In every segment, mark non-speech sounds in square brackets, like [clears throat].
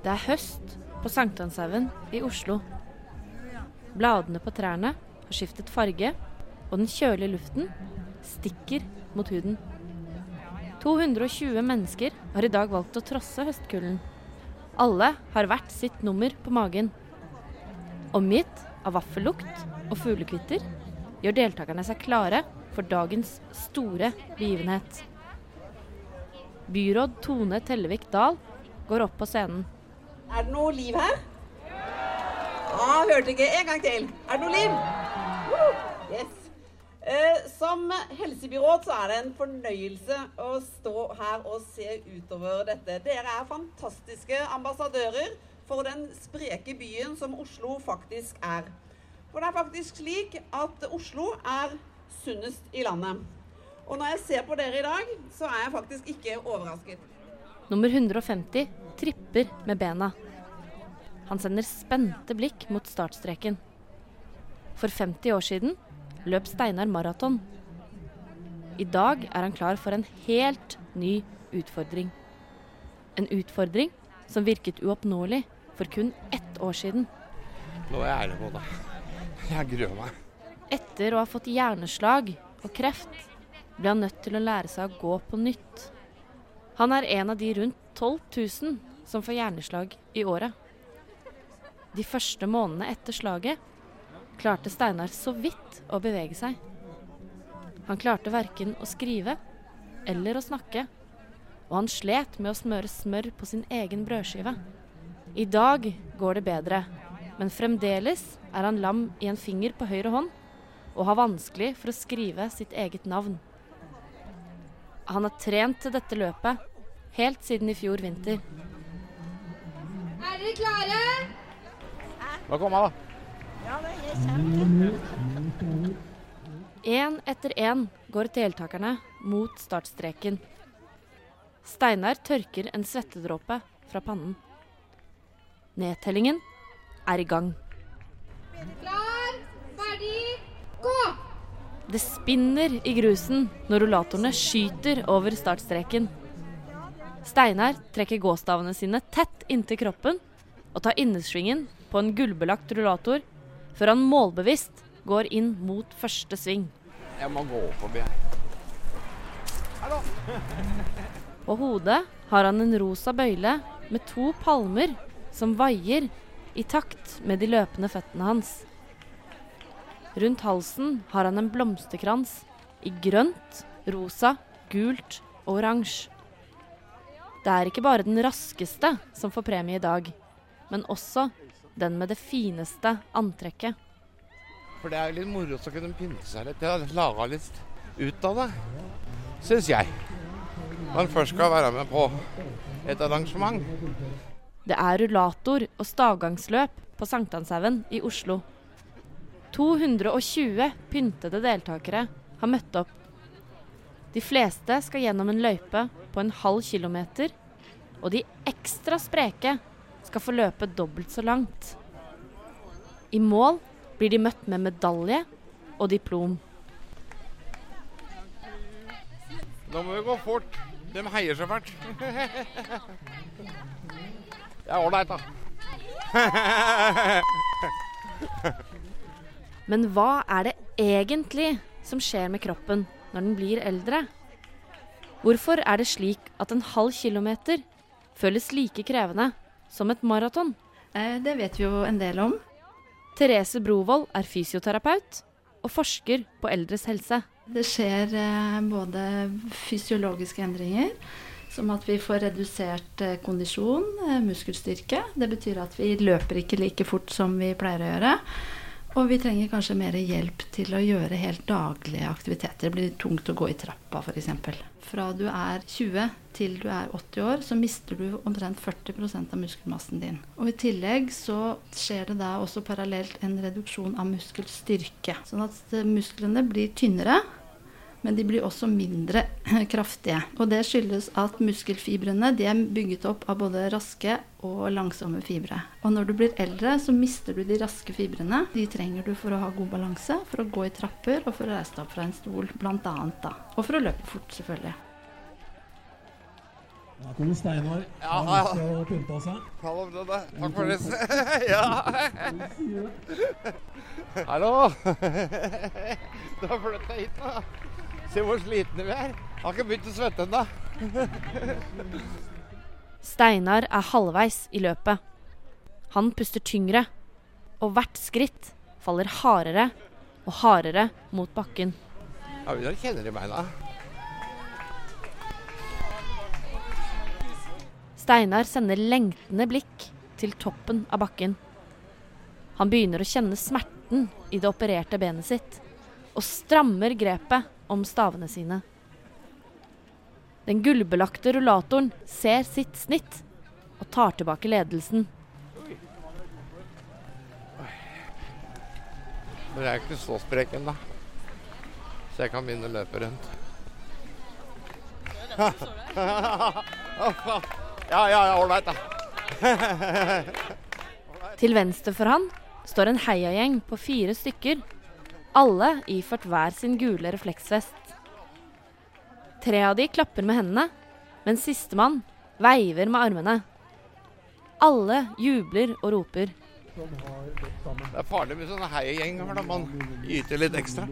Det er høst på Sankthanshaugen i Oslo. Bladene på trærne har skiftet farge, og den kjølige luften stikker mot huden. 220 mennesker har i dag valgt å trosse høstkulden. Alle har hvert sitt nummer på magen. Omgitt av vaffellukt og fuglekvitter gjør deltakerne seg klare for dagens store begivenhet. Byråd Tone Tellevik Dahl går opp på scenen. Er det noe liv her? Ja, hørte ikke. En gang til. Er det noe liv? Yes. Eh, som helsebyråd så er det en fornøyelse å stå her og se utover dette. Dere er fantastiske ambassadører for den spreke byen som Oslo faktisk er. For det er faktisk slik at Oslo er sunnest i landet. Og når jeg ser på dere i dag, så er jeg faktisk ikke overrasket. Nummer 150 tripper med bena. Han sender spente blikk mot startstreken. For 50 år siden løp Steinar maraton. I dag er han klar for en helt ny utfordring. En utfordring som virket uoppnåelig for kun ett år siden. Nå er jeg ærlig på det. Jeg gruer meg. Etter å ha fått hjerneslag og kreft ble han nødt til å lære seg å gå på nytt. Han er en av de rundt 12 000 som får hjerneslag i året. De første månedene etter slaget klarte Steinar så vidt å bevege seg. Han klarte verken å skrive eller å snakke, og han slet med å smøre smør på sin egen brødskive. I dag går det bedre, men fremdeles er han lam i en finger på høyre hånd og har vanskelig for å skrive sitt eget navn. Han har trent til dette løpet helt siden i fjor vinter. Er dere klare? Hva kom da? Ja, Én etter én går deltakerne mot startstreken. Steinar tørker en svettedråpe fra pannen. Nedtellingen er i gang. Klar, ferdig, gå! Det spinner i grusen når rullatorene skyter over startstreken. Steinar trekker gåstavene sine tett inntil kroppen og tar innersvingen på en gullbelagt rullator før han målbevisst går inn mot første sving. Jeg må gå forbi her. På hodet har han en rosa bøyle med to palmer som vaier i takt med de løpende føttene hans. Rundt halsen har han en blomsterkrans i grønt, rosa, gult og oransje. Det er ikke bare den raskeste som får premie i dag, men også den med det fineste antrekket. For det er jo litt moro å kunne pynte seg litt. Jeg lage litt ut av det, syns jeg. Når en først skal være med på et arrangement. Det er rullator og stavgangsløp på Sankthanshaugen i Oslo. 220 pyntede deltakere har møtt opp. De fleste skal gjennom en løype på en halv kilometer, og de ekstra spreke skal få løpe dobbelt så langt. I mål blir de møtt med medalje og diplom. Nå må vi gå fort. De heier så fælt. [laughs] Det er ålreit, da. [laughs] Men hva er det egentlig som skjer med kroppen når den blir eldre? Hvorfor er det slik at en halv kilometer føles like krevende som et maraton? Eh, Det vet vi jo en del om. Therese Brovold er fysioterapeut og forsker på eldres helse. Det skjer eh, både fysiologiske endringer, som at vi får redusert eh, kondisjon, muskelstyrke. Det betyr at vi løper ikke like fort som vi pleier å gjøre. Og vi trenger kanskje mer hjelp til å gjøre helt daglige aktiviteter. Det blir tungt å gå i trappa f.eks. Fra du er 20 til du er 80 år, så mister du omtrent 40% av muskelmassen din. Og i tillegg så skjer det da også parallelt en reduksjon av muskelstyrke. Sånn at musklene blir tynnere, men de blir også mindre [clears throat] kraftige. Og det skyldes at muskelfibrene de er bygget opp av både raske og langsomme fibre. Og når du blir eldre, så mister du de raske fibrene. De trenger du for å ha god balanse, for å gå i trapper og for å reise deg opp fra en stol, blant annet da. Og for å løpe fort, selvfølgelig. Da kommer Steinar. Ja, Han ja. skal pynte seg. Det, Brødre. Takk for det. ja. [laughs] Hallo. Du har flytta hit nå. Se hvor slitne vi er. Har ikke begynt å svette ennå. Steinar er halvveis i løpet. Han puster tyngre, og hvert skritt faller hardere og hardere mot bakken. Ja, vi kjenner i beina. Steinar sender lengtende blikk til toppen av bakken. Han begynner å kjenne smerten i det opererte benet sitt, og strammer grepet om stavene sine. Den gullbelagte rullatoren ser sitt snitt og tar tilbake ledelsen. Men jeg er ikke så sprek ennå. Så jeg kan begynne å løpe rundt. [laughs] ja, ja, ja, ålreit, da. [laughs] Til venstre for han står en heiagjeng på fire stykker, alle iført hver sin gule refleksvest. Tre av de klapper med hendene, mens sistemann veiver med armene. Alle jubler og roper. Det er farlig med sånne heiagjenger når man yter litt ekstra.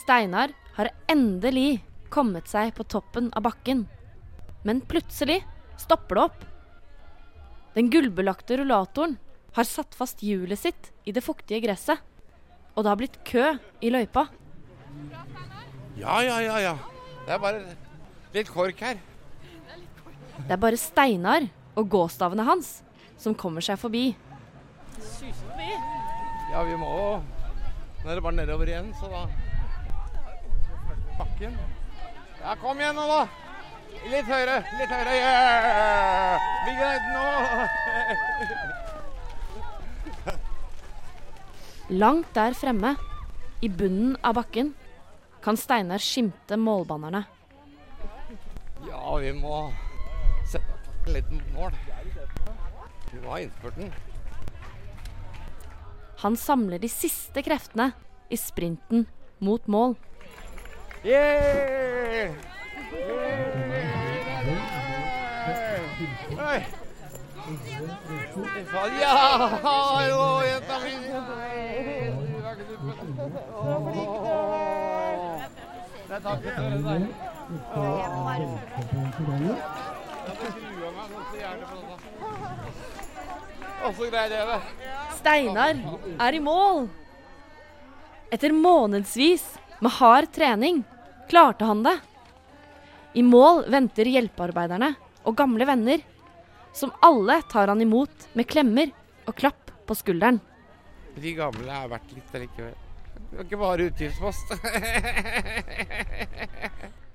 Steinar har endelig kommet seg på toppen av bakken. Men plutselig stopper det opp. Den gullbelagte rullatoren har satt fast hjulet sitt i det fuktige gresset. Og det har blitt kø i løypa. Ja, ja, ja, ja. Det er bare litt kork her. Det er bare Steinar og gåstavene hans som kommer seg forbi. Ja, vi må jo Nå er det bare nedover igjen, så da Bakken. Ja, kom igjen nå, da. Litt høyere, litt høyere. Yeah! Vi greide nå. [laughs] Langt der fremme, i bunnen av bakken, kan Steinar skimte målbannerne. Ja, vi må sette litt mål. Vi må ha innspurten. Han samler de siste kreftene i sprinten mot mål. Yeah! Oi. Ja, jo, jenta mi. Steinar er i mål! Etter månedsvis med hard trening klarte han det. I mål venter hjelpearbeiderne og gamle venner, som alle tar han imot med klemmer og klapp på skulderen. De gamle er verdt litt allikevel. Det var ikke bare utgiftspost. [laughs]